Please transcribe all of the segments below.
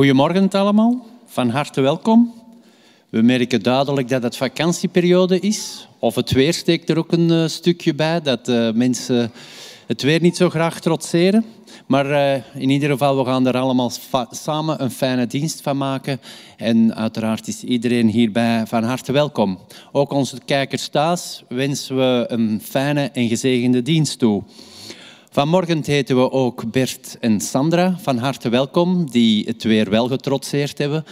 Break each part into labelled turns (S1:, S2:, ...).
S1: Goedemorgen allemaal, van harte welkom. We merken duidelijk dat het vakantieperiode is. Of het weer steekt er ook een uh, stukje bij, dat uh, mensen het weer niet zo graag trotseren. Maar uh, in ieder geval, we gaan er allemaal samen een fijne dienst van maken. En uiteraard is iedereen hierbij van harte welkom. Ook onze kijkers thuis wensen we een fijne en gezegende dienst toe. Vanmorgen heten we ook Bert en Sandra van harte welkom, die het weer wel getrotseerd hebben.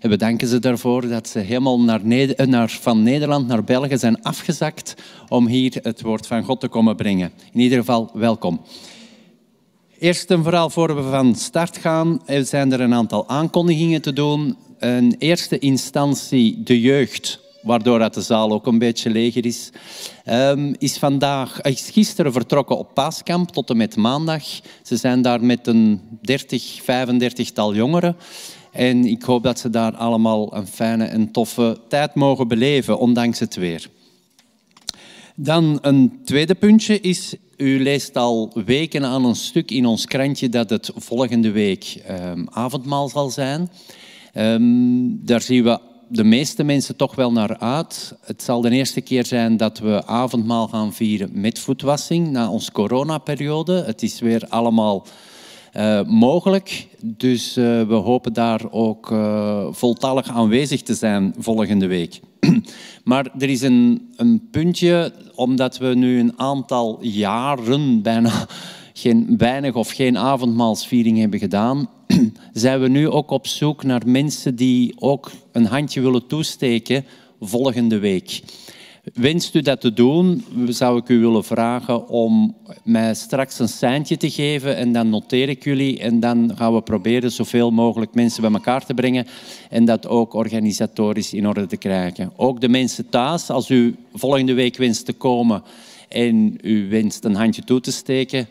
S1: En we danken ze daarvoor dat ze helemaal naar Neder naar, van Nederland naar België zijn afgezakt om hier het woord van God te komen brengen. In ieder geval, welkom. Eerst en vooral, voor we van start gaan, zijn er een aantal aankondigingen te doen. In eerste instantie de jeugd waardoor de zaal ook een beetje leger is, um, is, vandaag, is gisteren vertrokken op paaskamp tot en met maandag. Ze zijn daar met een 30, 35 tal jongeren. En ik hoop dat ze daar allemaal een fijne en toffe tijd mogen beleven, ondanks het weer. Dan een tweede puntje is, u leest al weken aan een stuk in ons krantje dat het volgende week um, avondmaal zal zijn. Um, daar zien we de meeste mensen toch wel naar uit. Het zal de eerste keer zijn dat we avondmaal gaan vieren met voetwassing na onze coronaperiode. Het is weer allemaal uh, mogelijk. Dus uh, we hopen daar ook uh, voltallig aanwezig te zijn volgende week. maar er is een, een puntje, omdat we nu een aantal jaren bijna geen, weinig of geen avondmaalsviering hebben gedaan, zijn we nu ook op zoek naar mensen die ook een handje willen toesteken volgende week. Wenst u dat te doen, zou ik u willen vragen om mij straks een seintje te geven en dan noteer ik jullie en dan gaan we proberen zoveel mogelijk mensen bij elkaar te brengen en dat ook organisatorisch in orde te krijgen. Ook de mensen thuis, als u volgende week wenst te komen en u wenst een handje toe te steken,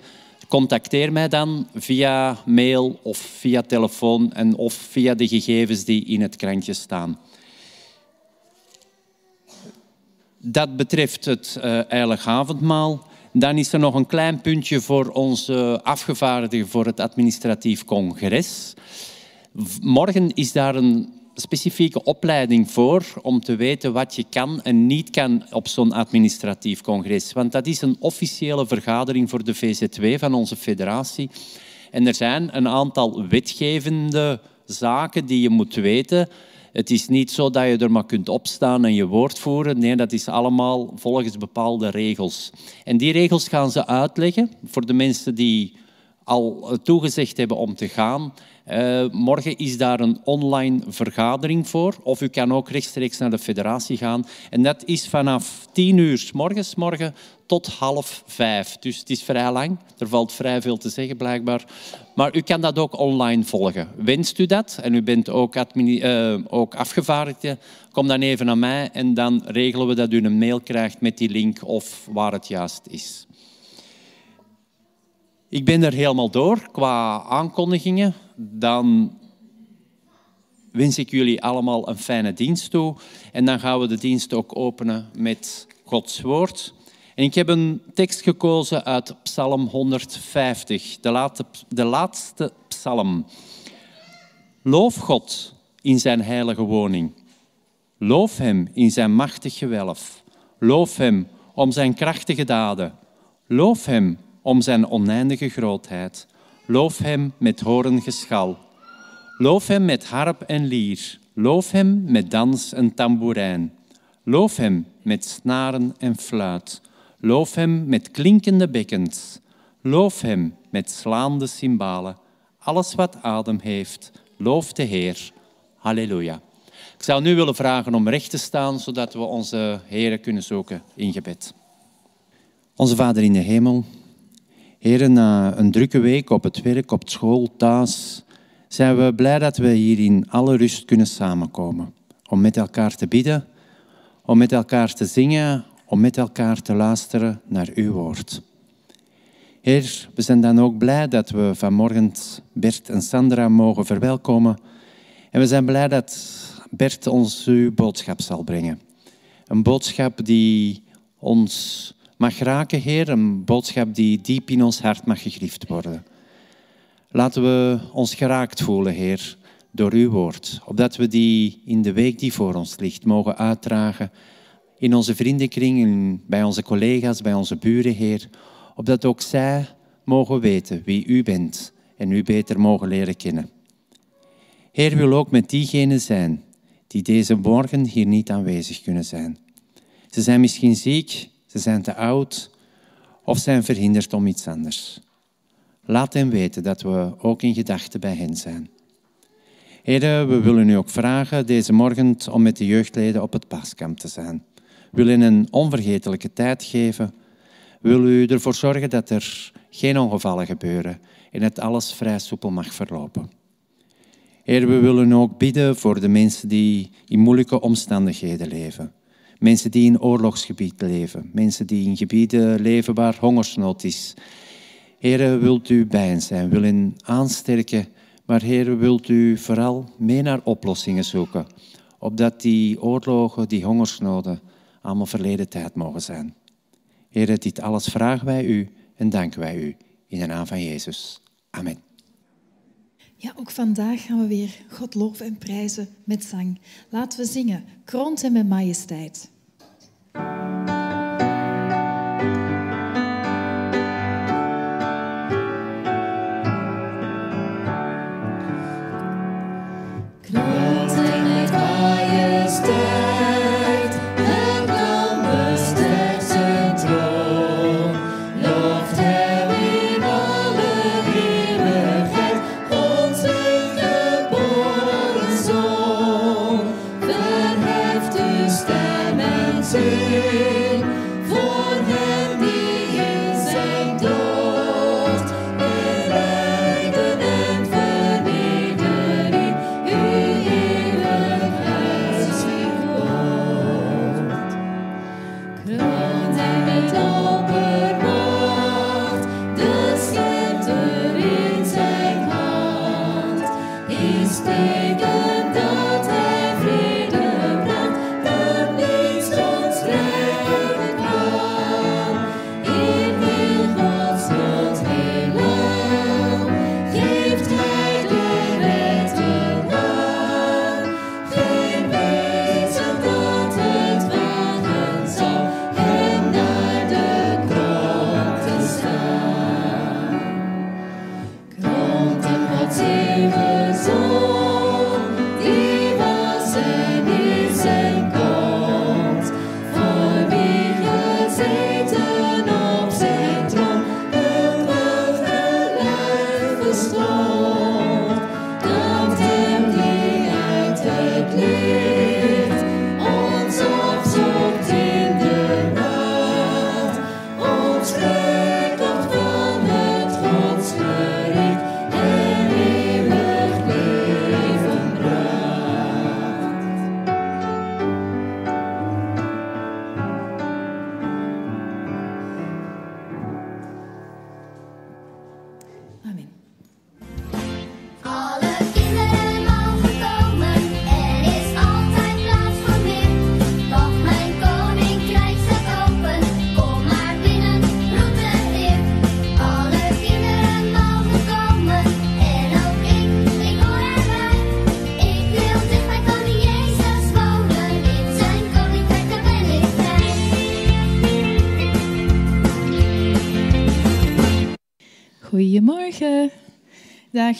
S1: Contacteer mij dan via mail of via telefoon en of via de gegevens die in het krantje staan. Dat betreft het uh, avondmaal. Dan is er nog een klein puntje voor onze afgevaardigden voor het administratief congres. Morgen is daar een specifieke opleiding voor om te weten wat je kan en niet kan op zo'n administratief congres. Want dat is een officiële vergadering voor de VZW van onze federatie. En er zijn een aantal wetgevende zaken die je moet weten. Het is niet zo dat je er maar kunt opstaan en je woord voeren. Nee, dat is allemaal volgens bepaalde regels. En die regels gaan ze uitleggen voor de mensen die al toegezegd hebben om te gaan. Uh, morgen is daar een online vergadering voor. Of u kan ook rechtstreeks naar de federatie gaan. En dat is vanaf tien uur s morgens morgen tot half vijf. Dus het is vrij lang. Er valt vrij veel te zeggen blijkbaar. Maar u kan dat ook online volgen. Wenst u dat en u bent ook, uh, ook afgevaardigde, kom dan even naar mij en dan regelen we dat u een mail krijgt met die link of waar het juist is. Ik ben er helemaal door qua aankondigingen. Dan wens ik jullie allemaal een fijne dienst toe. En dan gaan we de dienst ook openen met Gods woord. En ik heb een tekst gekozen uit Psalm 150, de laatste, de laatste psalm. Loof God in zijn heilige woning. Loof Hem in zijn machtig gewelf. Loof Hem om zijn krachtige daden. Loof Hem om zijn oneindige grootheid. Loof hem met horengeschal. Loof hem met harp en lier. Loof hem met dans en tamboerijn. Loof hem met snaren en fluit. Loof hem met klinkende bekkens. Loof hem met slaande cymbalen. Alles wat adem heeft, loof de Heer. Halleluja. Ik zou nu willen vragen om recht te staan, zodat we onze Heer kunnen zoeken in gebed. Onze Vader in de hemel, Heren, na een drukke week op het werk, op school, thuis, zijn we blij dat we hier in alle rust kunnen samenkomen. Om met elkaar te bidden, om met elkaar te zingen, om met elkaar te luisteren naar uw woord. Heer, we zijn dan ook blij dat we vanmorgen Bert en Sandra mogen verwelkomen. En we zijn blij dat Bert ons uw boodschap zal brengen. Een boodschap die ons mag raken, Heer. Een boodschap die diep in ons hart mag gegrift worden. Laten we ons geraakt voelen, Heer, door uw woord. Opdat we die in de week die voor ons ligt mogen uitdragen. In onze vriendenkring, bij onze collega's, bij onze buren, Heer. Opdat ook zij mogen weten wie u bent en u beter mogen leren kennen. Heer wil ook met diegenen zijn die deze morgen hier niet aanwezig kunnen zijn. Ze zijn misschien ziek, ze zijn te oud of zijn verhinderd om iets anders. Laat hen weten dat we ook in gedachten bij hen zijn. Heren, we willen u ook vragen deze morgen om met de jeugdleden op het paaskamp te zijn. We willen een onvergetelijke tijd geven. We willen u ervoor zorgen dat er geen ongevallen gebeuren en dat alles vrij soepel mag verlopen. Heer, we willen ook bidden voor de mensen die in moeilijke omstandigheden leven. Mensen die in oorlogsgebied leven. Mensen die in gebieden leven waar hongersnood is. Heer, wilt u bij hen zijn, wil hen aansterken. Maar Heer, wilt u vooral mee naar oplossingen zoeken. Opdat die oorlogen, die hongersnoden, allemaal verleden tijd mogen zijn. Heer, dit alles vragen wij u en danken wij u. In de naam van Jezus. Amen.
S2: Ja, ook vandaag gaan we weer God loven en prijzen met zang. Laten we zingen, kroont hem met majesteit.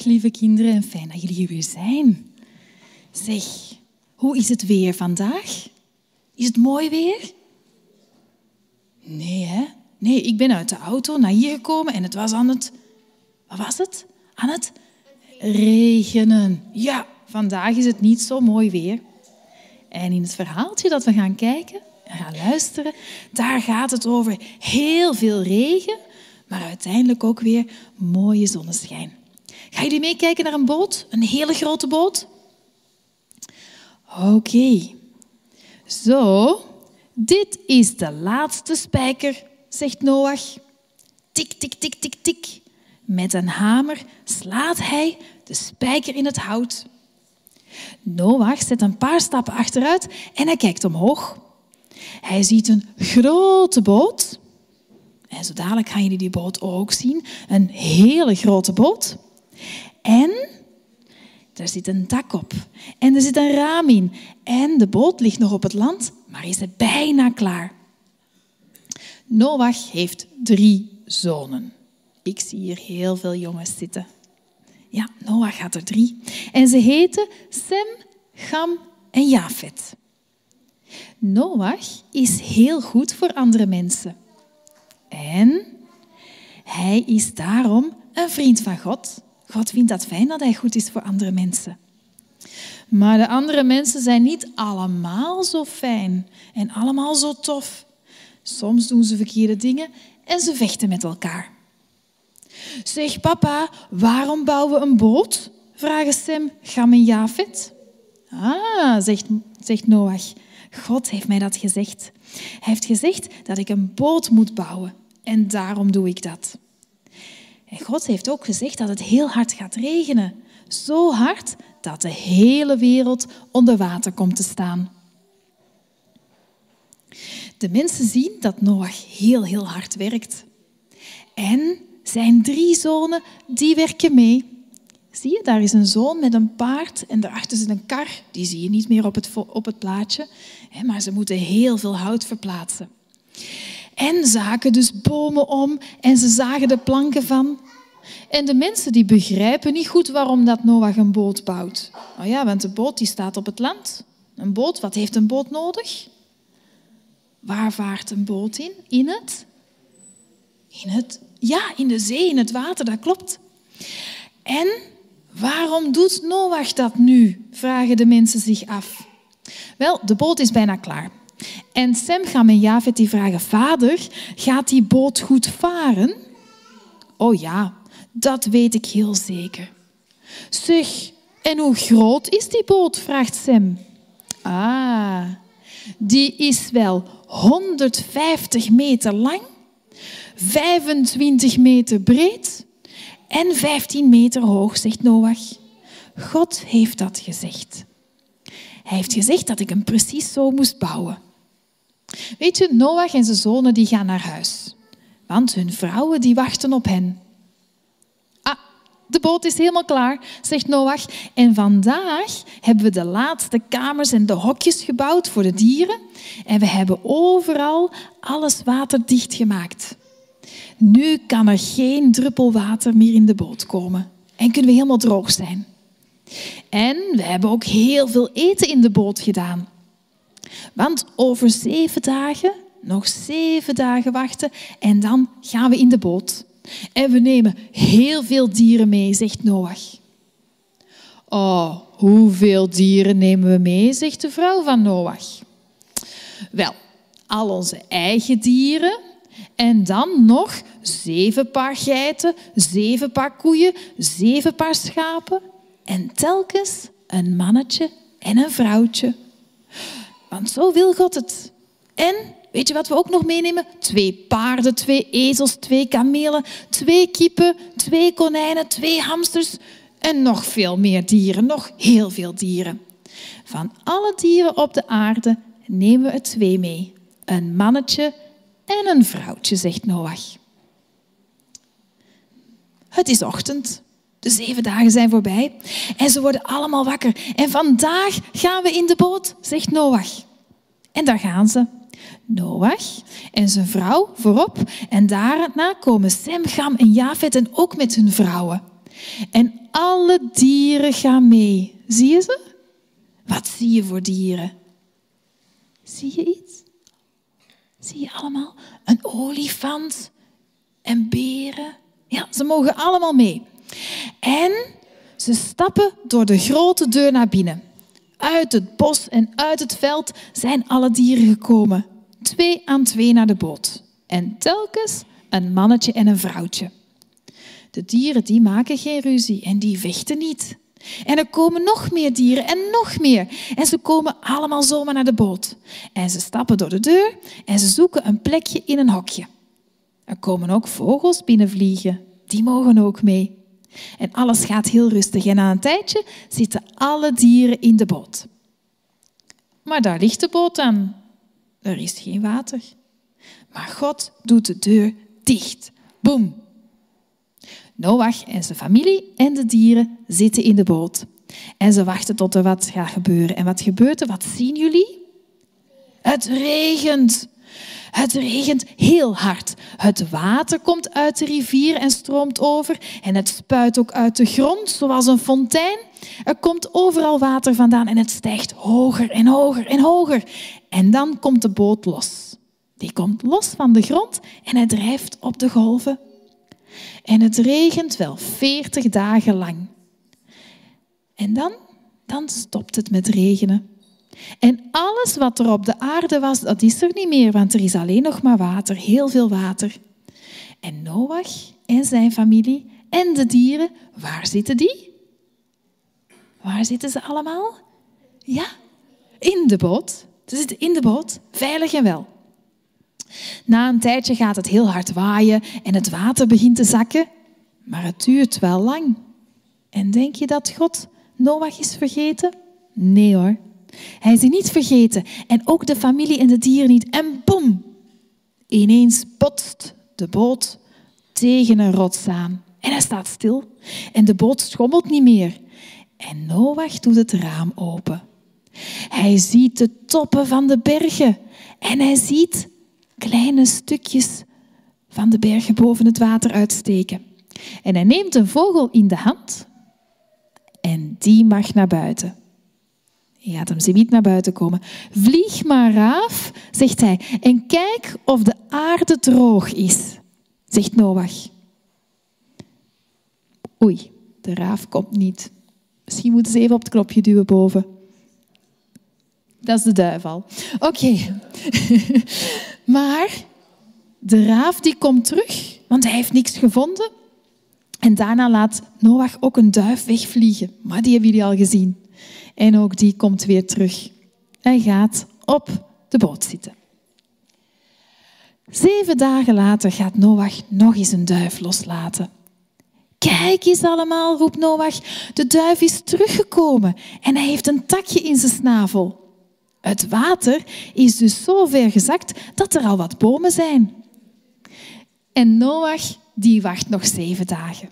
S3: Lieve kinderen en fijn dat jullie hier weer zijn. Zeg, hoe is het weer vandaag? Is het mooi weer? Nee, hè? Nee, ik ben uit de auto naar hier gekomen en het was aan het... Wat was het? Aan het regenen. Ja, vandaag is het niet zo mooi weer. En in het verhaaltje dat we gaan kijken en gaan luisteren, daar gaat het over heel veel regen, maar uiteindelijk ook weer mooie zonneschijn. Ga jullie meekijken naar een boot? Een hele grote boot? Oké. Zo, dit is de laatste spijker, zegt Noach. Tik, tik, tik, tik, tik. Met een hamer slaat hij de spijker in het hout. Noach zet een paar stappen achteruit en hij kijkt omhoog. Hij ziet een grote boot. En zo dadelijk gaan jullie die boot ook zien. Een hele grote boot. En er zit een dak op. En er zit een raam in. En de boot ligt nog op het land, maar is er bijna klaar. Noach heeft drie zonen. Ik zie hier heel veel jongens zitten. Ja, Noach had er drie. En ze heten Sem, Gam en Jafet. Noach is heel goed voor andere mensen. En hij is daarom een vriend van God. God vindt dat fijn dat hij goed is voor andere mensen. Maar de andere mensen zijn niet allemaal zo fijn en allemaal zo tof. Soms doen ze verkeerde dingen en ze vechten met elkaar. Zeg papa, waarom bouwen we een boot? vragen Sem, Gam en Jafet. Ah, zegt, zegt Noach. God heeft mij dat gezegd. Hij heeft gezegd dat ik een boot moet bouwen en daarom doe ik dat. En God heeft ook gezegd dat het heel hard gaat regenen. Zo hard dat de hele wereld onder water komt te staan. De mensen zien dat Noach heel, heel hard werkt. En zijn drie zonen, die werken mee. Zie je, daar is een zoon met een paard en daarachter zit een kar. Die zie je niet meer op het, op het plaatje, maar ze moeten heel veel hout verplaatsen. En ze hakken dus bomen om en ze zagen de planken van. En de mensen die begrijpen niet goed waarom dat Noach een boot bouwt. Oh ja, want de boot die staat op het land. Een boot, wat heeft een boot nodig? Waar vaart een boot in? In het? In het, ja, in de zee, in het water, dat klopt. En waarom doet Noach dat nu? Vragen de mensen zich af. Wel, de boot is bijna klaar. En Sem, Gam en Javet die vragen, vader, gaat die boot goed varen? Oh ja, dat weet ik heel zeker. Zeg, en hoe groot is die boot? vraagt Sem. Ah, die is wel 150 meter lang, 25 meter breed en 15 meter hoog, zegt Noach. God heeft dat gezegd. Hij heeft gezegd dat ik hem precies zo moest bouwen. Weet je, Noach en zijn zonen die gaan naar huis. Want hun vrouwen die wachten op hen. Ah, de boot is helemaal klaar, zegt Noach. En vandaag hebben we de laatste kamers en de hokjes gebouwd voor de dieren. En we hebben overal alles waterdicht gemaakt. Nu kan er geen druppel water meer in de boot komen. En kunnen we helemaal droog zijn. En we hebben ook heel veel eten in de boot gedaan. Want over zeven dagen, nog zeven dagen wachten en dan gaan we in de boot. En we nemen heel veel dieren mee, zegt Noach. Oh, hoeveel dieren nemen we mee, zegt de vrouw van Noach. Wel, al onze eigen dieren en dan nog zeven paar geiten, zeven paar koeien, zeven paar schapen en telkens een mannetje en een vrouwtje. Want zo wil God het. En weet je wat we ook nog meenemen? Twee paarden, twee ezels, twee kamelen, twee kippen, twee konijnen, twee hamsters en nog veel meer dieren, nog heel veel dieren. Van alle dieren op de aarde nemen we er twee mee. Een mannetje en een vrouwtje, zegt Noach. Het is ochtend. De zeven dagen zijn voorbij en ze worden allemaal wakker. En vandaag gaan we in de boot, zegt Noach. En daar gaan ze. Noach en zijn vrouw voorop. En daarna komen Sem, Gam en Jafet en ook met hun vrouwen. En alle dieren gaan mee. Zie je ze? Wat zie je voor dieren? Zie je iets? Zie je allemaal? Een olifant en beren. Ja, ze mogen allemaal mee. En ze stappen door de grote deur naar binnen. Uit het bos en uit het veld zijn alle dieren gekomen. Twee aan twee naar de boot. En telkens een mannetje en een vrouwtje. De dieren die maken geen ruzie en die vechten niet. En er komen nog meer dieren en nog meer. En ze komen allemaal zomaar naar de boot. En ze stappen door de deur en ze zoeken een plekje in een hokje. Er komen ook vogels binnenvliegen. Die mogen ook mee. En alles gaat heel rustig. En na een tijdje zitten alle dieren in de boot. Maar daar ligt de boot aan. Er is geen water. Maar God doet de deur dicht. Boom. Noach en zijn familie en de dieren zitten in de boot. En ze wachten tot er wat gaat gebeuren. En wat gebeurt er? Wat zien jullie? Het regent. Het regent heel hard. Het water komt uit de rivier en stroomt over. En het spuit ook uit de grond, zoals een fontein. Er komt overal water vandaan en het stijgt hoger en hoger en hoger. En dan komt de boot los. Die komt los van de grond en hij drijft op de golven. En het regent wel veertig dagen lang. En dan, dan stopt het met regenen. En alles wat er op de aarde was, dat is er niet meer, want er is alleen nog maar water, heel veel water. En Noach en zijn familie en de dieren, waar zitten die? Waar zitten ze allemaal? Ja, in de boot. Ze zitten in de boot, veilig en wel. Na een tijdje gaat het heel hard waaien en het water begint te zakken, maar het duurt wel lang. En denk je dat God Noach is vergeten? Nee hoor. Hij is niet vergeten en ook de familie en de dieren niet. En boem, ineens botst de boot tegen een rots aan. En hij staat stil en de boot schommelt niet meer. En Noach doet het raam open. Hij ziet de toppen van de bergen en hij ziet kleine stukjes van de bergen boven het water uitsteken. En hij neemt een vogel in de hand en die mag naar buiten. Je gaat hem niet naar buiten komen. Vlieg maar af, zegt hij, en kijk of de aarde droog is, zegt Noach. Oei, de raaf komt niet. Misschien moeten ze even op het knopje duwen boven. Dat is de duivel. Oké. maar de raaf die komt terug, want hij heeft niks gevonden. En daarna laat Noach ook een duif wegvliegen. Maar die hebben jullie al gezien. En ook die komt weer terug. Hij gaat op de boot zitten. Zeven dagen later gaat Noach nog eens een duif loslaten. Kijk eens allemaal, roept Noach. De duif is teruggekomen en hij heeft een takje in zijn snavel. Het water is dus zo ver gezakt dat er al wat bomen zijn. En Noach die wacht nog zeven dagen.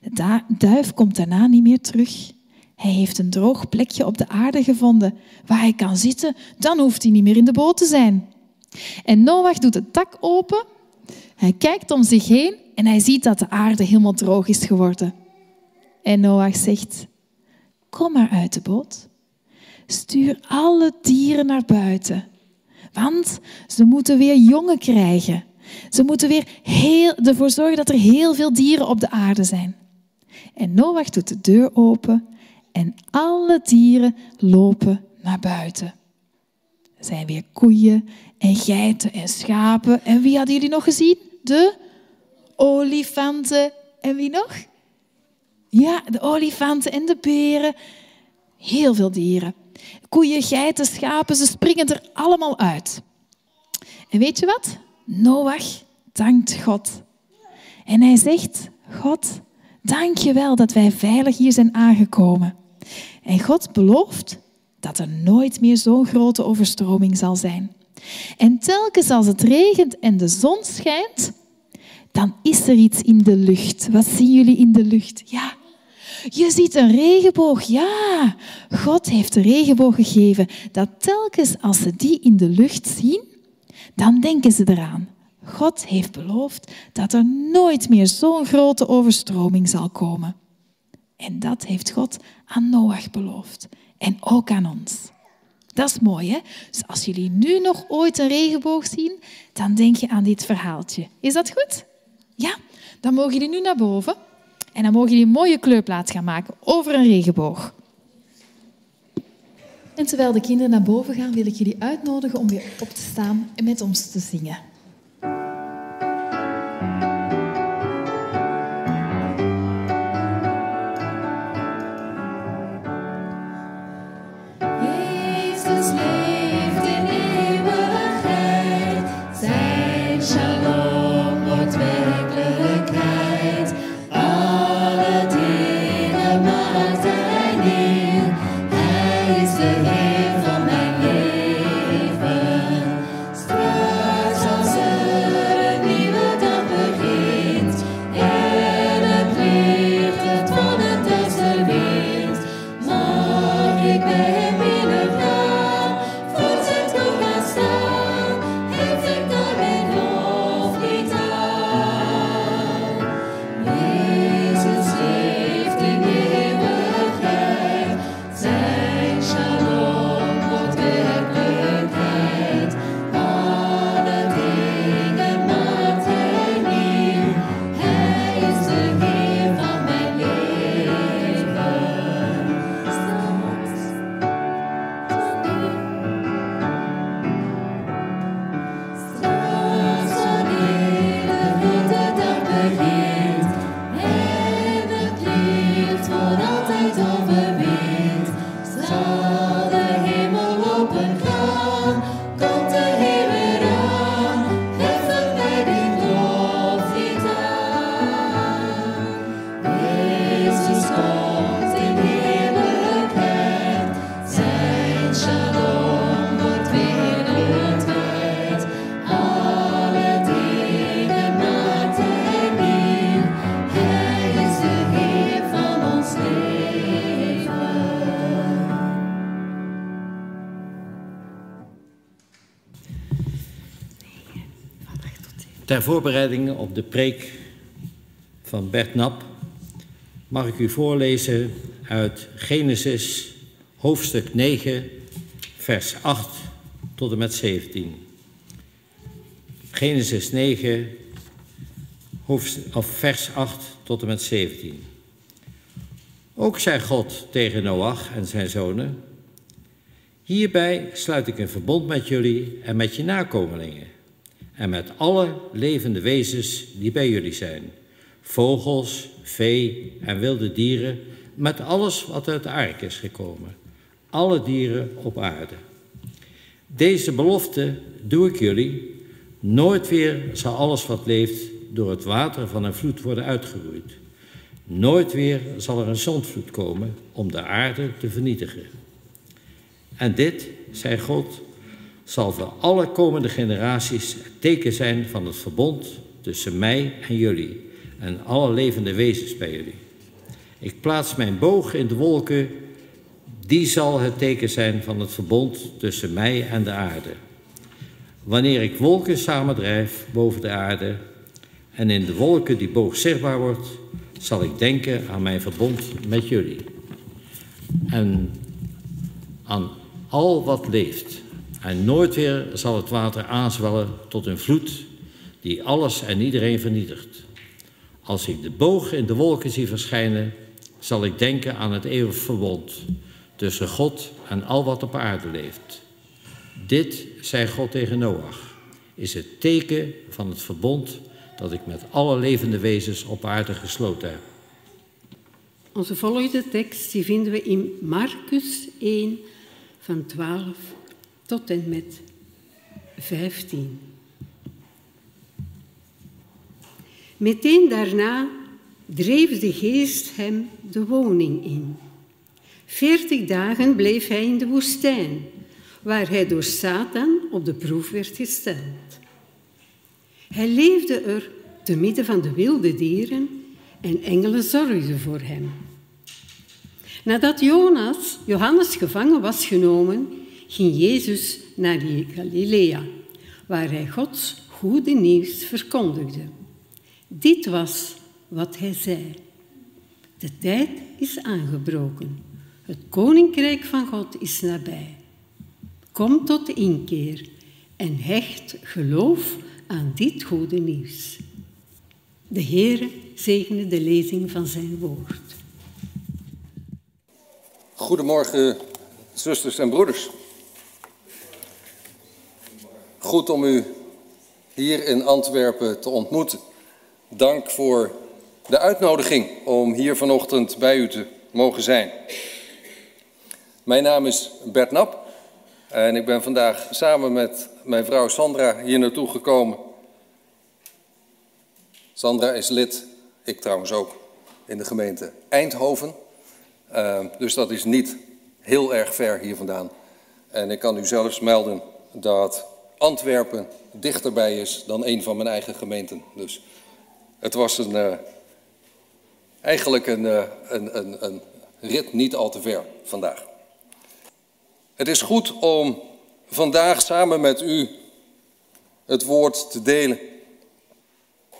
S3: De duif komt daarna niet meer terug. Hij heeft een droog plekje op de aarde gevonden waar hij kan zitten. Dan hoeft hij niet meer in de boot te zijn. En Noach doet het tak open. Hij kijkt om zich heen en hij ziet dat de aarde helemaal droog is geworden. En Noach zegt, kom maar uit de boot. Stuur alle dieren naar buiten. Want ze moeten weer jongen krijgen. Ze moeten weer heel, ervoor zorgen dat er heel veel dieren op de aarde zijn. En Noach doet de deur open en alle dieren lopen naar buiten. Er zijn weer koeien en geiten en schapen. En wie hadden jullie nog gezien? De olifanten. En wie nog? Ja, de olifanten en de beren. Heel veel dieren. Koeien, geiten, schapen, ze springen er allemaal uit. En weet je wat? Noach dankt God. En hij zegt, God, dank je wel dat wij veilig hier zijn aangekomen. En God belooft dat er nooit meer zo'n grote overstroming zal zijn. En telkens als het regent en de zon schijnt, dan is er iets in de lucht. Wat zien jullie in de lucht? Ja,
S2: Je ziet een regenboog, ja. God heeft de regenboog gegeven dat telkens als ze die in de lucht zien, dan denken ze eraan. God heeft beloofd dat er nooit meer zo'n grote overstroming zal komen. En dat heeft God aan Noach beloofd. En ook aan ons. Dat is mooi, hè? Dus als jullie nu nog ooit een regenboog zien, dan denk je aan dit verhaaltje. Is dat goed? Ja? Dan mogen jullie nu naar boven. En dan mogen jullie een mooie kleurplaats gaan maken over een regenboog. En terwijl de kinderen naar boven gaan, wil ik jullie uitnodigen om weer op te staan en met ons te zingen.
S4: Ter voorbereiding op de preek van Bert Nap mag ik u voorlezen uit Genesis hoofdstuk 9, vers 8 tot en met 17. Genesis 9, hoofdstuk, of vers 8 tot en met 17. Ook zei God tegen Noach en zijn zonen: Hierbij sluit ik een verbond met jullie en met je nakomelingen en met alle levende wezens die bij jullie zijn. Vogels, vee en wilde dieren, met alles wat uit de ark is gekomen. Alle dieren op aarde. Deze belofte doe ik jullie. Nooit weer zal alles wat leeft door het water van een vloed worden uitgeroeid. Nooit weer zal er een zondvloed komen om de aarde te vernietigen. En dit, zei God, zal voor alle komende generaties het teken zijn van het verbond tussen mij en jullie en alle levende wezens bij jullie. Ik plaats mijn boog in de wolken, die zal het teken zijn van het verbond tussen mij en de aarde. Wanneer ik wolken samendrijf boven de aarde en in de wolken die boog zichtbaar wordt, zal ik denken aan mijn verbond met jullie. En aan al wat leeft. En nooit weer zal het water aanzwellen tot een vloed die alles en iedereen vernietigt. Als ik de boog in de wolken zie verschijnen, zal ik denken aan het eeuwig verbond tussen God en al wat op aarde leeft. Dit, zei God tegen Noach, is het teken van het verbond dat ik met alle levende wezens op aarde gesloten heb.
S5: Onze volgende tekst die vinden we in Marcus 1 van 12 tot en met 15. Meteen daarna dreef de geest hem de woning in. Veertig dagen bleef hij in de woestijn, waar hij door Satan op de proef werd gesteld. Hij leefde er te midden van de wilde dieren en engelen zorgden voor hem. Nadat Jonas, Johannes gevangen was genomen, ging Jezus naar Galilea, waar hij Gods goede nieuws verkondigde. Dit was wat hij zei. De tijd is aangebroken. Het koninkrijk van God is nabij. Kom tot inkeer en hecht geloof aan dit goede nieuws. De Heere zegene de lezing van zijn woord.
S6: Goedemorgen, zusters en broeders. Goed om u hier in Antwerpen te ontmoeten. Dank voor de uitnodiging om hier vanochtend bij u te mogen zijn. Mijn naam is Bert Nap en ik ben vandaag samen met mijn vrouw Sandra hier naartoe gekomen. Sandra is lid, ik trouwens ook, in de gemeente Eindhoven. Uh, dus dat is niet heel erg ver hier vandaan. En ik kan u zelfs melden dat Antwerpen dichterbij is dan een van mijn eigen gemeenten. Dus het was een, uh, eigenlijk een, uh, een, een, een rit niet al te ver vandaag. Het is goed om vandaag samen met u het woord te delen.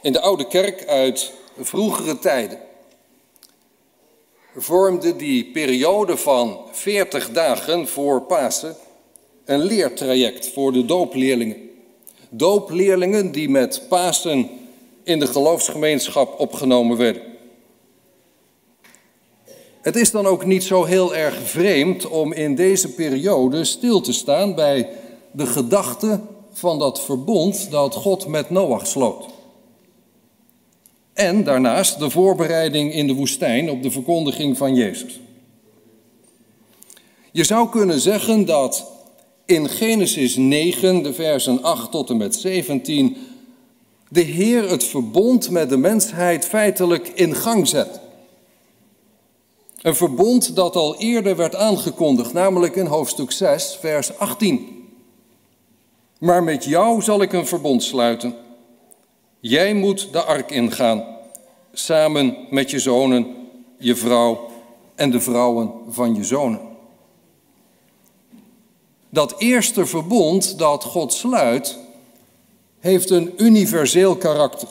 S6: In de oude kerk uit vroegere tijden vormde die periode van 40 dagen voor Pasen een leertraject voor de doopleerlingen. Doopleerlingen die met Pasen in de geloofsgemeenschap opgenomen werden. Het is dan ook niet zo heel erg vreemd om in deze periode stil te staan bij de gedachte van dat verbond dat God met Noach sloot. En daarnaast de voorbereiding in de woestijn op de verkondiging van Jezus. Je zou kunnen zeggen dat in Genesis 9, de versen 8 tot en met 17, de Heer het verbond met de mensheid feitelijk in gang zet. Een verbond dat al eerder werd aangekondigd, namelijk in hoofdstuk 6, vers 18. Maar met jou zal ik een verbond sluiten. Jij moet de ark ingaan, samen met je zonen, je vrouw en de vrouwen van je zonen. Dat eerste verbond dat God sluit, heeft een universeel karakter.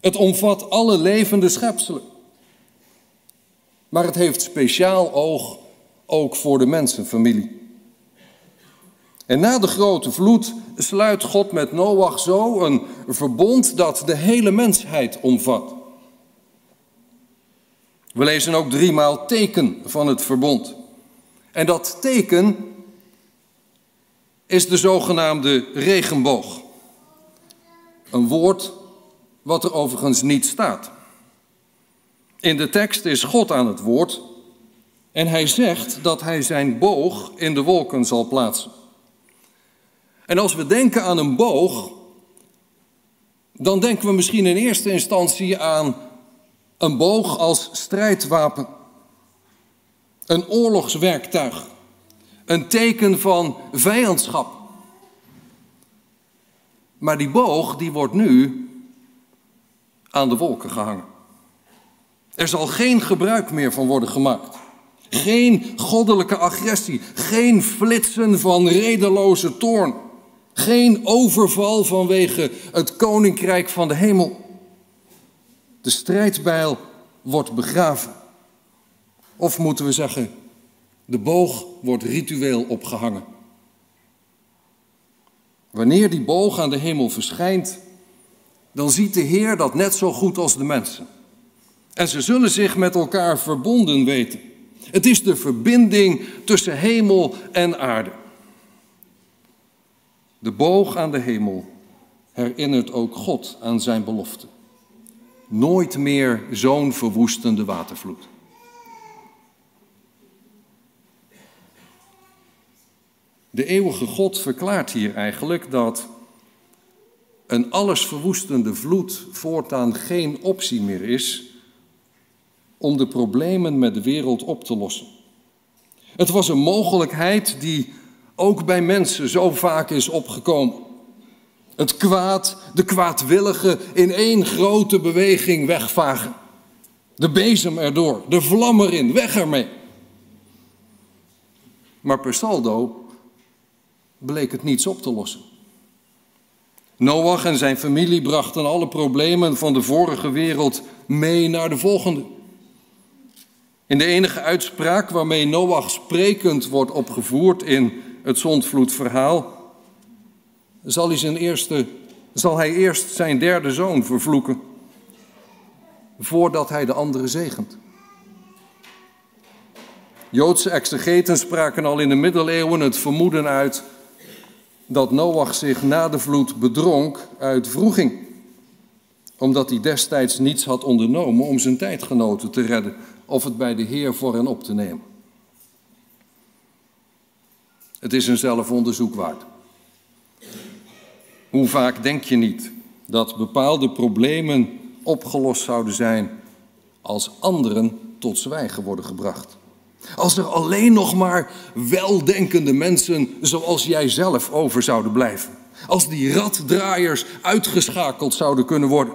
S6: Het omvat alle levende schepselen. Maar het heeft speciaal oog ook voor de mensenfamilie. En na de grote vloed sluit God met Noach zo een verbond dat de hele mensheid omvat. We lezen ook driemaal teken van het verbond. En dat teken is de zogenaamde regenboog. Een woord wat er overigens niet staat. In de tekst is God aan het woord en hij zegt dat hij zijn boog in de wolken zal plaatsen. En als we denken aan een boog, dan denken we misschien in eerste instantie aan een boog als strijdwapen, een oorlogswerktuig, een teken van vijandschap. Maar die boog die wordt nu aan de wolken gehangen. Er zal geen gebruik meer van worden gemaakt. Geen goddelijke agressie, geen flitsen van redeloze toorn, geen overval vanwege het koninkrijk van de hemel. De strijdbijl wordt begraven. Of moeten we zeggen, de boog wordt ritueel opgehangen. Wanneer die boog aan de hemel verschijnt, dan ziet de Heer dat net zo goed als de mensen. En ze zullen zich met elkaar verbonden weten. Het is de verbinding tussen hemel en aarde. De boog aan de hemel herinnert ook God aan zijn belofte. Nooit meer zo'n verwoestende watervloed. De eeuwige God verklaart hier eigenlijk dat een allesverwoestende vloed voortaan geen optie meer is om de problemen met de wereld op te lossen. Het was een mogelijkheid die ook bij mensen zo vaak is opgekomen. Het kwaad, de kwaadwillige in één grote beweging wegvagen. De bezem erdoor, de vlam erin, weg ermee. Maar per saldo bleek het niets op te lossen. Noach en zijn familie brachten alle problemen van de vorige wereld mee naar de volgende. In de enige uitspraak waarmee Noach sprekend wordt opgevoerd in het zondvloedverhaal, zal hij, zijn eerste, zal hij eerst zijn derde zoon vervloeken, voordat hij de andere zegent. Joodse exegeten spraken al in de middeleeuwen het vermoeden uit dat Noach zich na de vloed bedronk uit wroeging, omdat hij destijds niets had ondernomen om zijn tijdgenoten te redden of het bij de Heer voor hen op te nemen. Het is een zelfonderzoek waard. Hoe vaak denk je niet dat bepaalde problemen opgelost zouden zijn als anderen tot zwijgen worden gebracht? Als er alleen nog maar weldenkende mensen zoals jij zelf over zouden blijven. Als die raddraaiers uitgeschakeld zouden kunnen worden.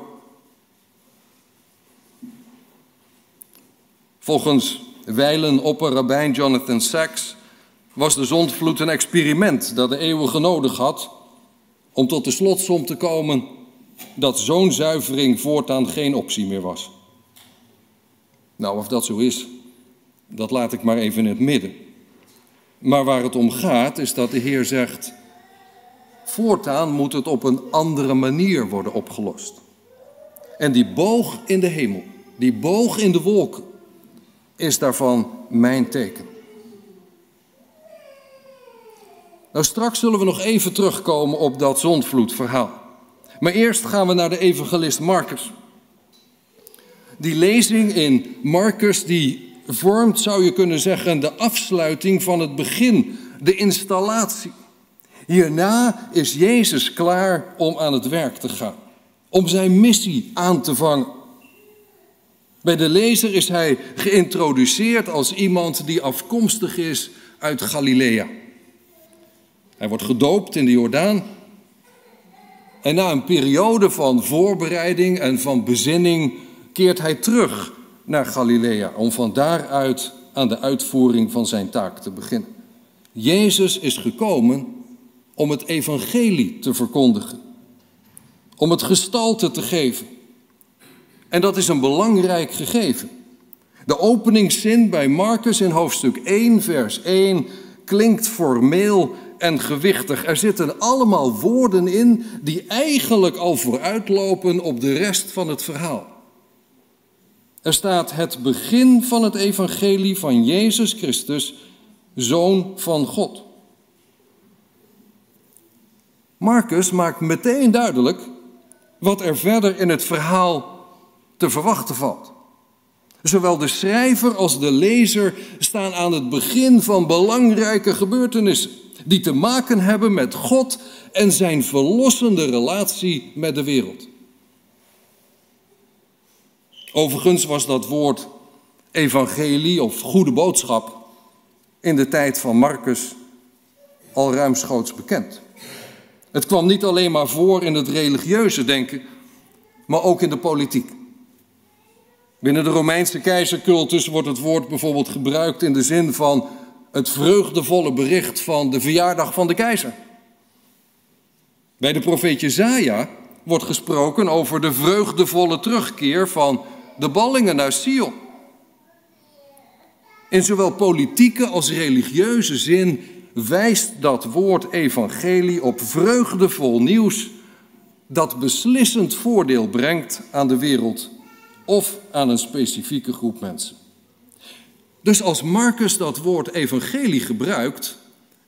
S6: Volgens wijlen opperrabijn Jonathan Sachs was de zondvloed een experiment dat de eeuwige nodig had om tot de slotsom te komen dat zo'n zuivering voortaan geen optie meer was. Nou, of dat zo is, dat laat ik maar even in het midden. Maar waar het om gaat is dat de Heer zegt, voortaan moet het op een andere manier worden opgelost. En die boog in de hemel, die boog in de wolken, is daarvan mijn teken. Nou, straks zullen we nog even terugkomen op dat zondvloedverhaal. Maar eerst gaan we naar de evangelist Marcus. Die lezing in Marcus die vormt, zou je kunnen zeggen, de afsluiting van het begin, de installatie. Hierna is Jezus klaar om aan het werk te gaan, om zijn missie aan te vangen. Bij de lezer is hij geïntroduceerd als iemand die afkomstig is uit Galilea. Hij wordt gedoopt in de Jordaan. En na een periode van voorbereiding en van bezinning keert hij terug naar Galilea om van daaruit aan de uitvoering van zijn taak te beginnen. Jezus is gekomen om het evangelie te verkondigen, om het gestalte te geven. En dat is een belangrijk gegeven. De openingszin bij Marcus in hoofdstuk 1, vers 1 klinkt formeel en gewichtig. Er zitten allemaal woorden in die eigenlijk al vooruitlopen op de rest van het verhaal. Er staat het begin van het evangelie van Jezus Christus, Zoon van God. Marcus maakt meteen duidelijk wat er verder in het verhaal te verwachten valt. Zowel de schrijver als de lezer staan aan het begin van belangrijke gebeurtenissen die te maken hebben met God en zijn verlossende relatie met de wereld. Overigens was dat woord evangelie of goede boodschap in de tijd van Marcus al ruimschoots bekend. Het kwam niet alleen maar voor in het religieuze denken, maar ook in de politiek. Binnen de Romeinse keizercultus wordt het woord bijvoorbeeld gebruikt in de zin van het vreugdevolle bericht van de verjaardag van de keizer. Bij de profeet Jezaja wordt gesproken over de vreugdevolle terugkeer van de ballingen naar Sion. In zowel politieke als religieuze zin wijst dat woord evangelie op vreugdevol nieuws dat beslissend voordeel brengt aan de wereld of aan een specifieke groep mensen. Dus als Marcus dat woord evangelie gebruikt,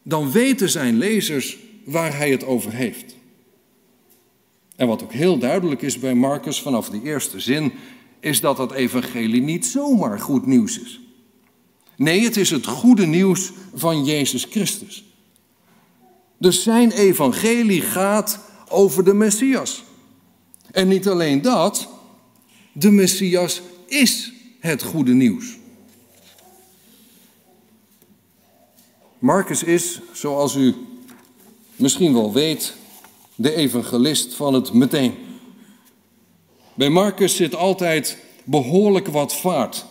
S6: dan weten zijn lezers waar hij het over heeft. En wat ook heel duidelijk is bij Marcus vanaf de eerste zin, is dat het evangelie niet zomaar goed nieuws is. Nee, het is het goede nieuws van Jezus Christus. Dus zijn evangelie gaat over de Messias. En niet alleen dat, de Messias is het goede nieuws. Marcus is, zoals u misschien wel weet, de evangelist van het meteen. Bij Marcus zit altijd behoorlijk wat vaart.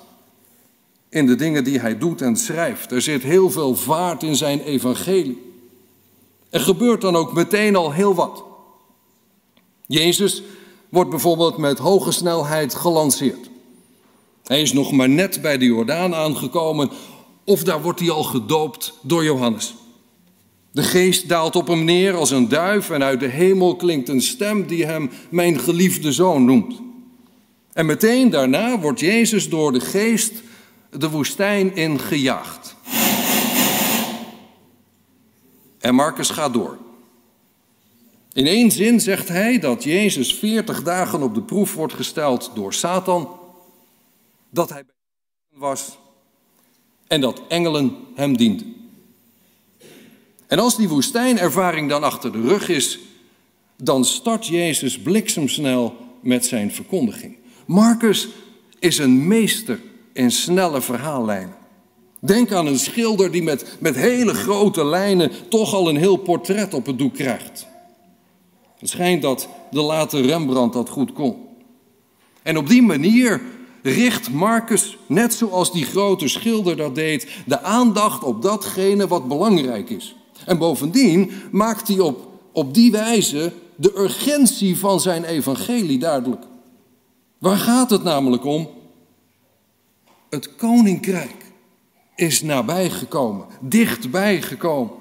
S6: in de dingen die hij doet en schrijft. Er zit heel veel vaart in zijn evangelie. Er gebeurt dan ook meteen al heel wat. Jezus wordt bijvoorbeeld met hoge snelheid gelanceerd. Hij is nog maar net bij de Jordaan aangekomen, of daar wordt hij al gedoopt door Johannes. De geest daalt op hem neer als een duif en uit de hemel klinkt een stem die hem mijn geliefde zoon noemt. En meteen daarna wordt Jezus door de geest de woestijn in gejaagd. En Marcus gaat door. In één zin zegt hij dat Jezus 40 dagen op de proef wordt gesteld door Satan, dat hij was en dat engelen hem dienden. En als die woestijnervaring dan achter de rug is, dan start Jezus bliksemsnel met zijn verkondiging. Marcus is een meester in snelle verhaallijnen. Denk aan een schilder die met, met hele grote lijnen toch al een heel portret op het doek krijgt. Het schijnt dat de late Rembrandt dat goed kon. En op die manier richt Marcus, net zoals die grote schilder dat deed, de aandacht op datgene wat belangrijk is. En bovendien maakt hij op, op die wijze de urgentie van zijn evangelie duidelijk. Waar gaat het namelijk om? Het koninkrijk is nabij gekomen, dichtbij gekomen.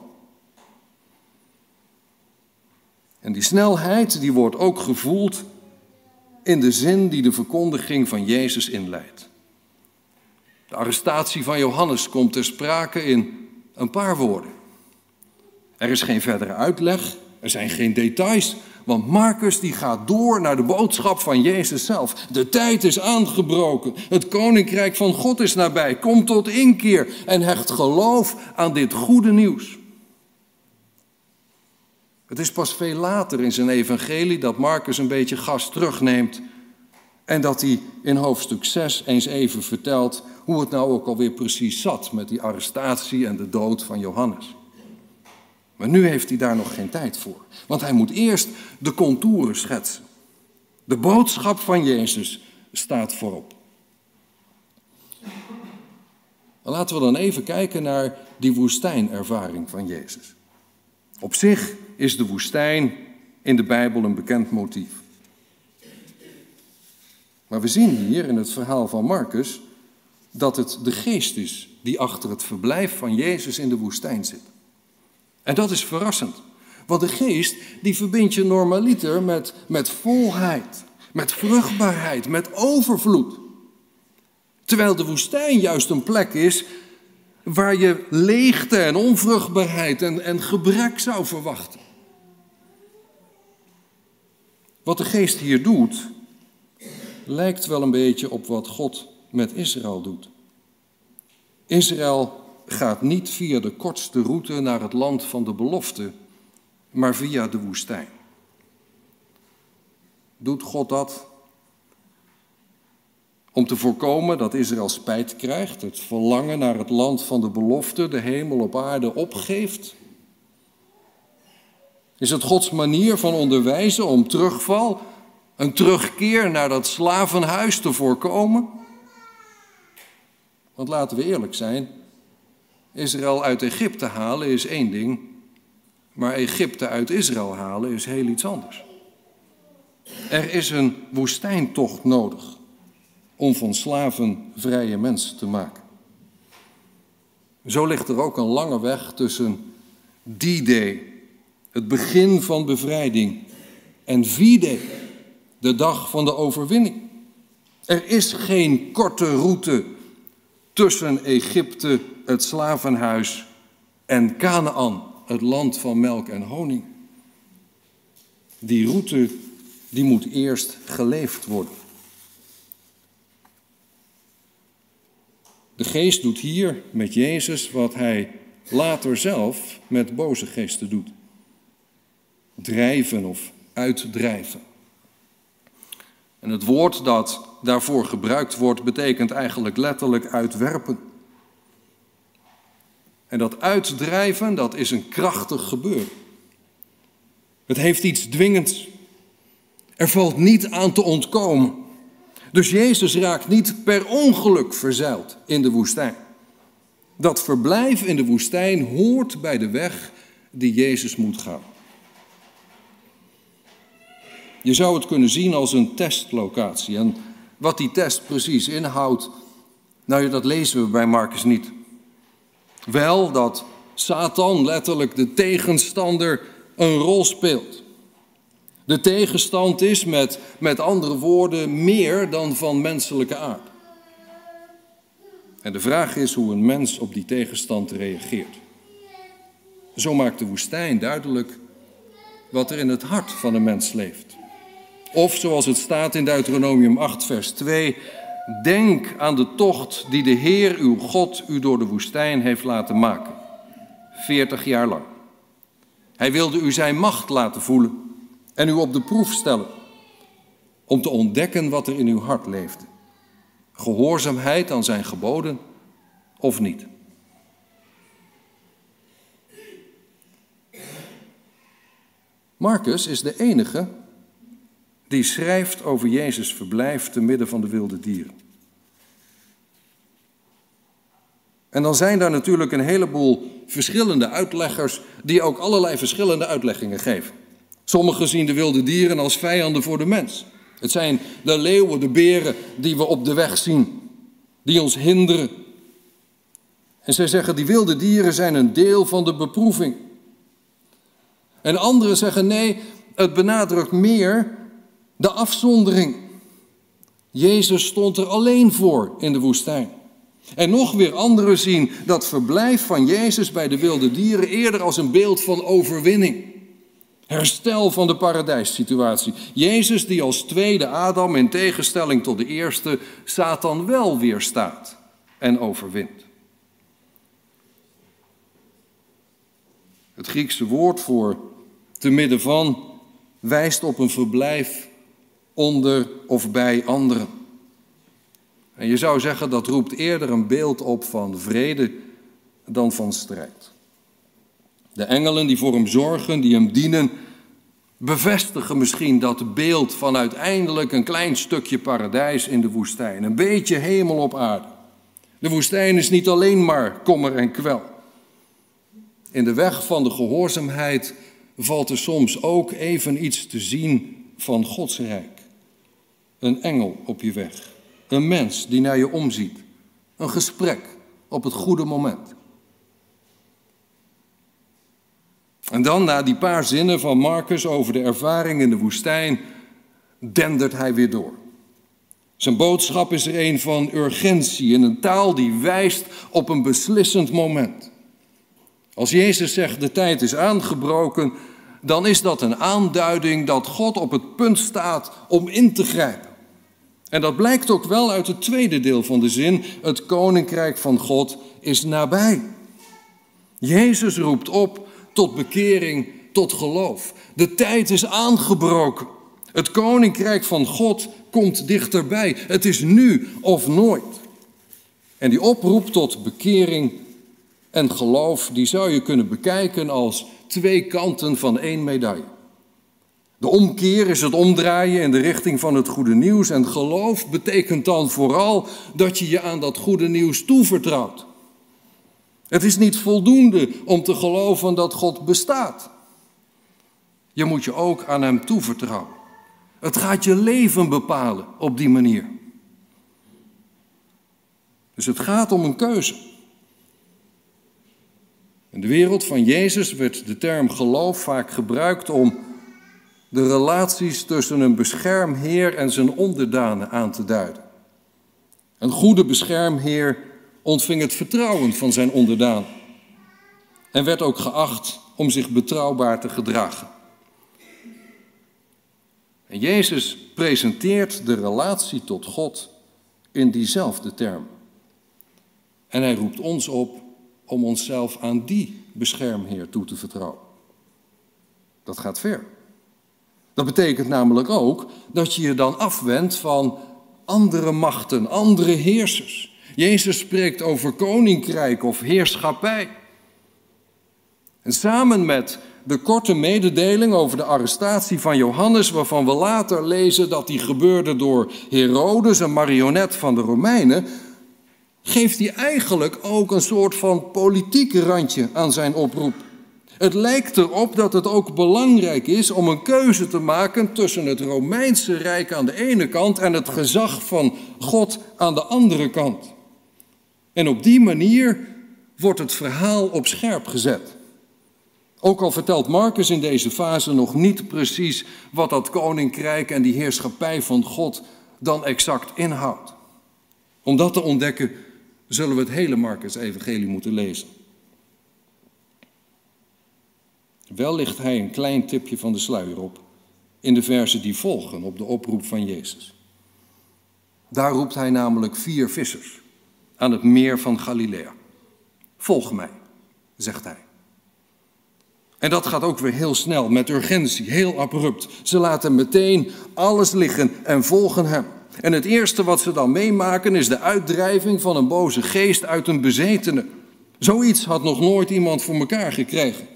S6: En die snelheid die wordt ook gevoeld in de zin die de verkondiging van Jezus inleidt. De arrestatie van Johannes komt ter sprake in een paar woorden. Er is geen verdere uitleg, er zijn geen details, want Marcus die gaat door naar de boodschap van Jezus zelf. De tijd is aangebroken, het koninkrijk van God is nabij. Kom tot inkeer en hecht geloof aan dit goede nieuws. Het is pas veel later in zijn evangelie dat Marcus een beetje gas terugneemt en dat hij in hoofdstuk 6 eens even vertelt hoe het nou ook alweer precies zat met die arrestatie en de dood van Johannes. Maar nu heeft hij daar nog geen tijd voor, want hij moet eerst de contouren schetsen. De boodschap van Jezus staat voorop. laten we dan even kijken naar die woestijnervaring van Jezus. Op zich is de woestijn in de Bijbel een bekend motief. Maar we zien hier in het verhaal van Marcus dat het de geest is die achter het verblijf van Jezus in de woestijn zit. En dat is verrassend, want de geest die verbindt je normaliter met, met volheid, met vruchtbaarheid, met overvloed. Terwijl de woestijn juist een plek is waar je leegte en onvruchtbaarheid en, en gebrek zou verwachten. Wat de geest hier doet, lijkt wel een beetje op wat God met Israël doet. Israël gaat niet via de kortste route naar het land van de belofte, maar via de woestijn. Doet God dat om te voorkomen dat Israël spijt krijgt, het verlangen naar het land van de belofte, de hemel op aarde opgeeft? Is het Gods manier van onderwijzen om terugval, een terugkeer naar dat slavenhuis te voorkomen? Want laten we eerlijk zijn, Israël uit Egypte halen is één ding, maar Egypte uit Israël halen is heel iets anders. Er is een woestijntocht nodig om van slaven vrije mensen te maken. Zo ligt er ook een lange weg tussen D-Day, het begin van bevrijding, en V-Day, de dag van de overwinning. Er is geen korte route tussen Egypte, het slavenhuis, en Canaan, het land van melk en honing. Die route die moet eerst geleefd worden. De geest doet hier met Jezus wat hij later zelf met boze geesten doet. Drijven of uitdrijven. En het woord dat daarvoor gebruikt wordt, betekent eigenlijk letterlijk uitwerpen. En dat uitdrijven, dat is een krachtig gebeuren. Het heeft iets dwingends. Er valt niet aan te ontkomen. Dus Jezus raakt niet per ongeluk verzeild in de woestijn. Dat verblijf in de woestijn hoort bij de weg die Jezus moet gaan. Je zou het kunnen zien als een testlocatie. En wat die test precies inhoudt, nou dat lezen we bij Marcus niet. Wel dat Satan letterlijk de tegenstander een rol speelt. De tegenstand is met, met andere woorden meer dan van menselijke aard. En de vraag is hoe een mens op die tegenstand reageert. Zo maakt de woestijn duidelijk wat er in het hart van een mens leeft. Of zoals het staat in Deuteronomium 8, vers 2, denk aan de tocht die de Heer uw God u door de woestijn heeft laten maken. 40 jaar lang. Hij wilde u zijn macht laten voelen en u op de proef stellen. Om te ontdekken wat er in uw hart leefde. Gehoorzaamheid aan zijn geboden of niet. Marcus is de enige die schrijft over Jezus' verblijf te midden van de wilde dieren. En dan zijn daar natuurlijk een heleboel verschillende uitleggers die ook allerlei verschillende uitleggingen geven. Sommigen zien de wilde dieren als vijanden voor de mens. Het zijn de leeuwen, de beren die we op de weg zien, die ons hinderen. En zij zeggen, die wilde dieren zijn een deel van de beproeving. En anderen zeggen, nee, het benadrukt meer de afzondering. Jezus stond er alleen voor in de woestijn. En nog weer anderen zien dat verblijf van Jezus bij de wilde dieren eerder als een beeld van overwinning. Herstel van de paradijssituatie. Jezus die als tweede Adam in tegenstelling tot de eerste Satan wel weerstaat en overwint. Het Griekse woord voor te midden van wijst op een verblijf onder of bij anderen. En je zou zeggen dat roept eerder een beeld op van vrede dan van strijd. De engelen die voor hem zorgen, die hem dienen, bevestigen misschien dat beeld van uiteindelijk een klein stukje paradijs in de woestijn. Een beetje hemel op aarde. De woestijn is niet alleen maar kommer en kwel. In de weg van de gehoorzaamheid valt er soms ook even iets te zien van Gods rijk. Een engel op je weg. Een mens die naar je omziet. Een gesprek op het goede moment. En dan, na die paar zinnen van Marcus over de ervaring in de woestijn, dendert hij weer door. Zijn boodschap is er een van urgentie, in een taal die wijst op een beslissend moment. Als Jezus zegt de tijd is aangebroken, dan is dat een aanduiding dat God op het punt staat om in te grijpen. En dat blijkt ook wel uit het tweede deel van de zin: het koninkrijk van God is nabij. Jezus roept op tot bekering, tot geloof. De tijd is aangebroken. Het koninkrijk van God komt dichterbij. Het is nu of nooit. En die oproep tot bekering en geloof, die zou je kunnen bekijken als twee kanten van één medaille. De omkeer is het omdraaien in de richting van het goede nieuws. En geloof betekent dan vooral dat je je aan dat goede nieuws toevertrouwt. Het is niet voldoende om te geloven dat God bestaat. Je moet je ook aan Hem toevertrouwen. Het gaat je leven bepalen op die manier. Dus het gaat om een keuze. In de wereld van Jezus werd de term geloof vaak gebruikt om de relaties tussen een beschermheer en zijn onderdanen aan te duiden. Een goede beschermheer ontving het vertrouwen van zijn onderdaan en werd ook geacht om zich betrouwbaar te gedragen. En Jezus presenteert de relatie tot God in diezelfde term. En hij roept ons op om onszelf aan die beschermheer toe te vertrouwen. Dat gaat ver. Dat betekent namelijk ook dat je je dan afwendt van andere machten, andere heersers. Jezus spreekt over koninkrijk of heerschappij. En samen met de korte mededeling over de arrestatie van Johannes, waarvan we later lezen dat die gebeurde door Herodes, een marionet van de Romeinen, geeft hij eigenlijk ook een soort van politiek randje aan zijn oproep. Het lijkt erop dat het ook belangrijk is om een keuze te maken tussen het Romeinse Rijk aan de ene kant en het gezag van God aan de andere kant. En op die manier wordt het verhaal op scherp gezet. Ook al vertelt Marcus in deze fase nog niet precies wat dat koninkrijk en die heerschappij van God dan exact inhoudt. Om dat te ontdekken zullen we het hele Marcus-evangelie moeten lezen. Wel ligt hij een klein tipje van de sluier op in de versen die volgen op de oproep van Jezus. Daar roept hij namelijk vier vissers aan het meer van Galilea. Volg mij, zegt hij. En dat gaat ook weer heel snel, met urgentie, heel abrupt. Ze laten meteen alles liggen en volgen hem. En het eerste wat ze dan meemaken is de uitdrijving van een boze geest uit een bezetene. Zoiets had nog nooit iemand voor elkaar gekregen.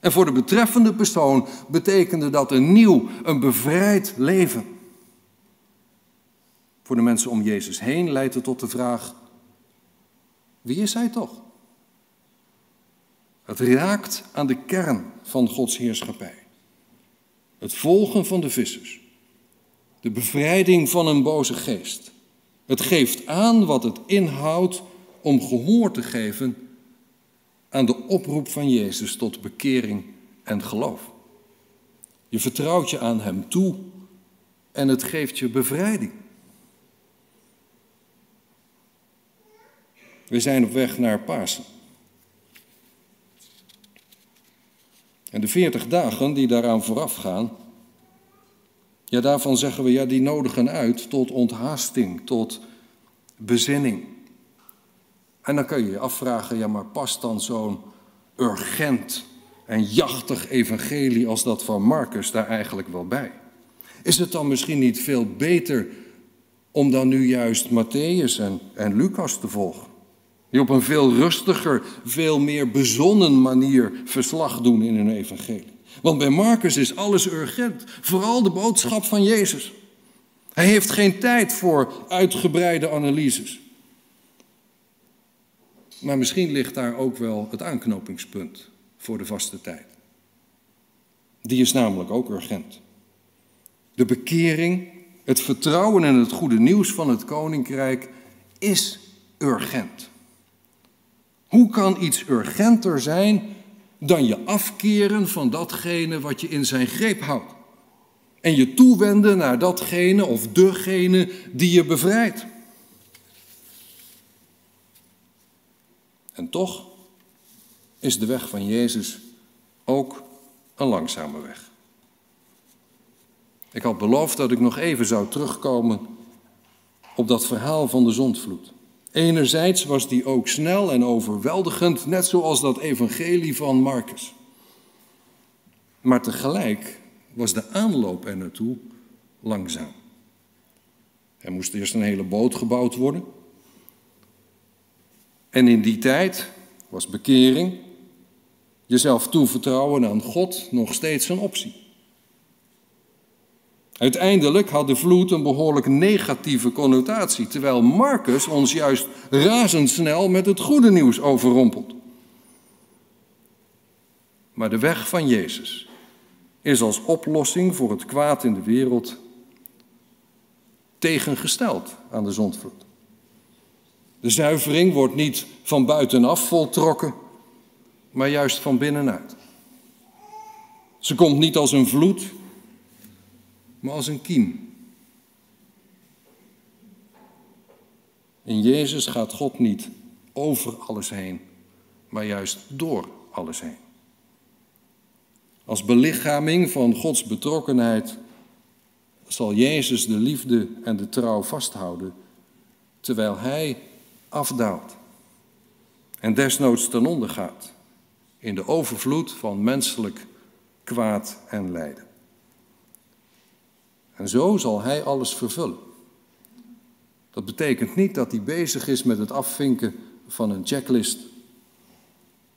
S6: En voor de betreffende persoon betekende dat een nieuw, een bevrijd leven. Voor de mensen om Jezus heen leidt het tot de vraag: wie is hij toch? Het raakt aan de kern van Gods heerschappij. Het volgen van de vissers. De bevrijding van een boze geest. Het geeft aan wat het inhoudt om gehoor te geven aan de oproep van Jezus tot bekering en geloof. Je vertrouwt je aan Hem toe en het geeft je bevrijding. We zijn op weg naar Pasen. En de veertig dagen die daaraan vooraf gaan, ja, daarvan zeggen we, ja, die nodigen uit tot onthaasting, tot bezinning. En dan kun je je afvragen, ja, maar past dan zo'n urgent en jachtig evangelie als dat van Marcus daar eigenlijk wel bij? Is het dan misschien niet veel beter om dan nu juist Matthäus en, en Lucas te volgen? Die op een veel rustiger, veel meer bezonnen manier verslag doen in hun evangelie. Want bij Marcus is alles urgent, vooral de boodschap van Jezus. Hij heeft geen tijd voor uitgebreide analyses. Maar misschien ligt daar ook wel het aanknopingspunt voor de vaste tijd. Die is namelijk ook urgent. De bekering, het vertrouwen en het goede nieuws van het koninkrijk is urgent. Hoe kan iets urgenter zijn dan je afkeren van datgene wat je in zijn greep houdt? En je toewenden naar datgene of degene die je bevrijdt. En toch is de weg van Jezus ook een langzame weg. Ik had beloofd dat ik nog even zou terugkomen op dat verhaal van de zondvloed. Enerzijds was die ook snel en overweldigend, net zoals dat evangelie van Marcus. Maar tegelijk was de aanloop er naartoe langzaam. Er moest eerst een hele boot gebouwd worden. En in die tijd was bekering, jezelf toevertrouwen aan God, nog steeds een optie. Uiteindelijk had de vloed een behoorlijk negatieve connotatie, terwijl Marcus ons juist razendsnel met het goede nieuws overrompelt. Maar de weg van Jezus is als oplossing voor het kwaad in de wereld tegengesteld aan de zondvloed. De zuivering wordt niet van buitenaf voltrokken, maar juist van binnenuit. Ze komt niet als een vloed, maar als een kiem. In Jezus gaat God niet over alles heen, maar juist door alles heen. Als belichaming van Gods betrokkenheid zal Jezus de liefde en de trouw vasthouden, terwijl Hij afdaalt en desnoods ten onder gaat in de overvloed van menselijk kwaad en lijden. En zo zal hij alles vervullen. Dat betekent niet dat hij bezig is met het afvinken van een checklist,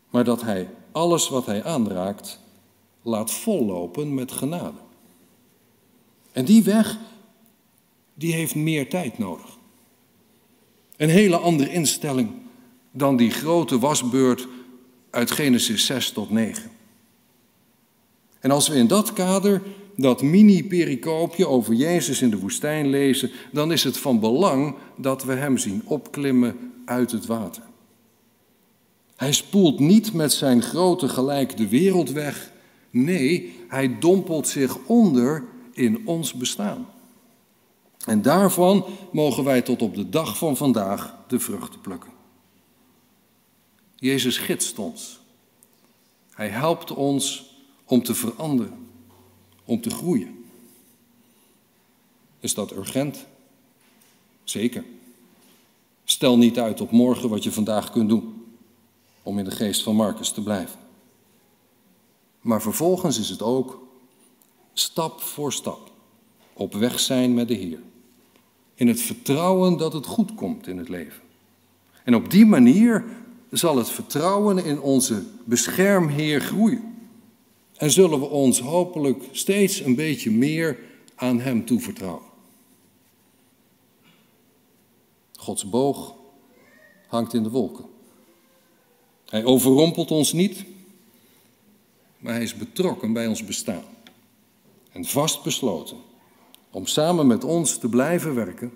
S6: maar dat hij alles wat hij aanraakt laat vollopen met genade. En die weg, die heeft meer tijd nodig. Een hele andere instelling dan die grote wasbeurt uit Genesis 6 tot 9. En als we in dat kader dat mini-pericoopje over Jezus in de woestijn lezen, dan is het van belang dat we hem zien opklimmen uit het water. Hij spoelt niet met zijn grote gelijk de wereld weg. Nee, hij dompelt zich onder in ons bestaan. En daarvan mogen wij tot op de dag van vandaag de vruchten plukken. Jezus gidst ons. Hij helpt ons om te veranderen, om te groeien. Is dat urgent? Zeker. Stel niet uit op morgen wat je vandaag kunt doen, om in de geest van Marcus te blijven. Maar vervolgens is het ook stap voor stap op weg zijn met de Heer. In het vertrouwen dat het goed komt in het leven. En op die manier zal het vertrouwen in onze beschermheer groeien. En zullen we ons hopelijk steeds een beetje meer aan Hem toevertrouwen. Gods boog hangt in de wolken. Hij overrompelt ons niet, maar hij is betrokken bij ons bestaan. En vastbesloten om samen met ons te blijven werken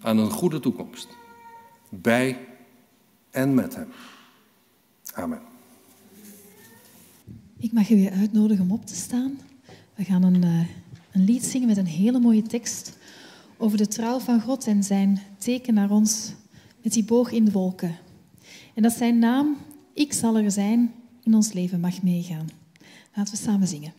S6: aan een goede toekomst. Bij en met hem. Amen.
S3: Ik mag u weer uitnodigen om op te staan. We gaan een, uh, een lied zingen met een hele mooie tekst over de trouw van God en zijn teken naar ons met die boog in de wolken. En dat zijn naam, ik zal er zijn, in ons leven mag meegaan. Laten we samen zingen.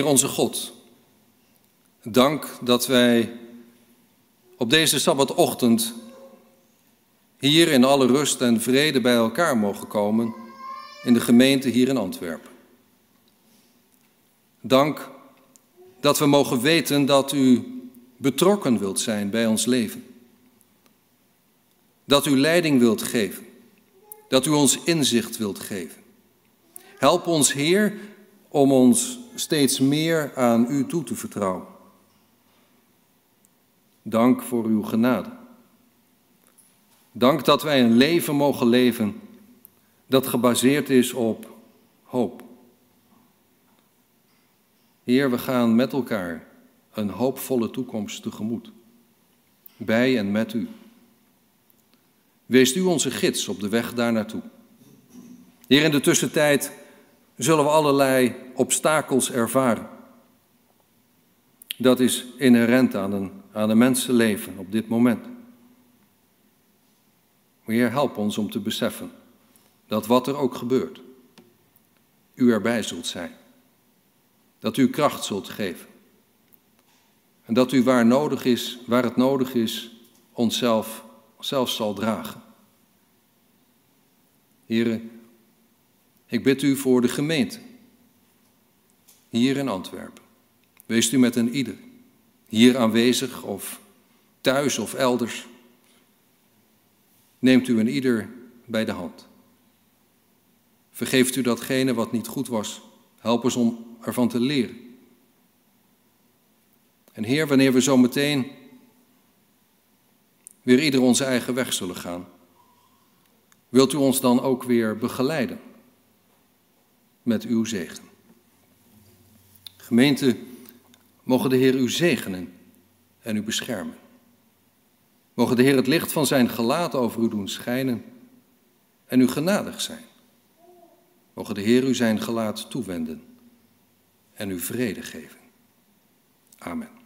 S2: Heer onze God, dank dat wij op deze sabbatochtend hier in alle rust en vrede bij elkaar mogen komen in de gemeente hier in Antwerpen. Dank dat we mogen weten dat u betrokken wilt zijn bij ons leven. Dat u leiding wilt geven. Dat u ons inzicht wilt geven. Help ons, Heer, om ons steeds meer aan u toe te vertrouwen. Dank voor uw genade. Dank dat wij een leven mogen leven dat gebaseerd is op hoop. Heer, we gaan met elkaar een hoopvolle toekomst tegemoet. Bij en met u. Wees u onze gids op de weg daar naartoe. Heer, in de tussentijd zullen we allerlei obstakels ervaren. Dat is inherent aan een, aan een mensenleven op dit moment. Heer, help ons om te beseffen dat wat er ook gebeurt, u erbij zult zijn. Dat u kracht zult geven. En dat u waar nodig is, waar het nodig is, onszelf zelfs zal dragen. Heren, ik bid u voor de gemeente hier in Antwerpen. Wees u met een ieder, hier aanwezig of thuis of elders. Neemt u een ieder bij de hand. Vergeeft u datgene wat niet goed was. Help ons om ervan te leren. En Heer, wanneer we zo meteen weer ieder onze eigen weg zullen gaan, wilt u ons dan ook weer begeleiden met uw zegen. Gemeente, mogen de Heer u zegenen en u beschermen. Mogen de Heer het licht van zijn gelaat over u doen schijnen en u genadig zijn. Mogen de Heer u zijn gelaat toewenden en u vrede geven. Amen.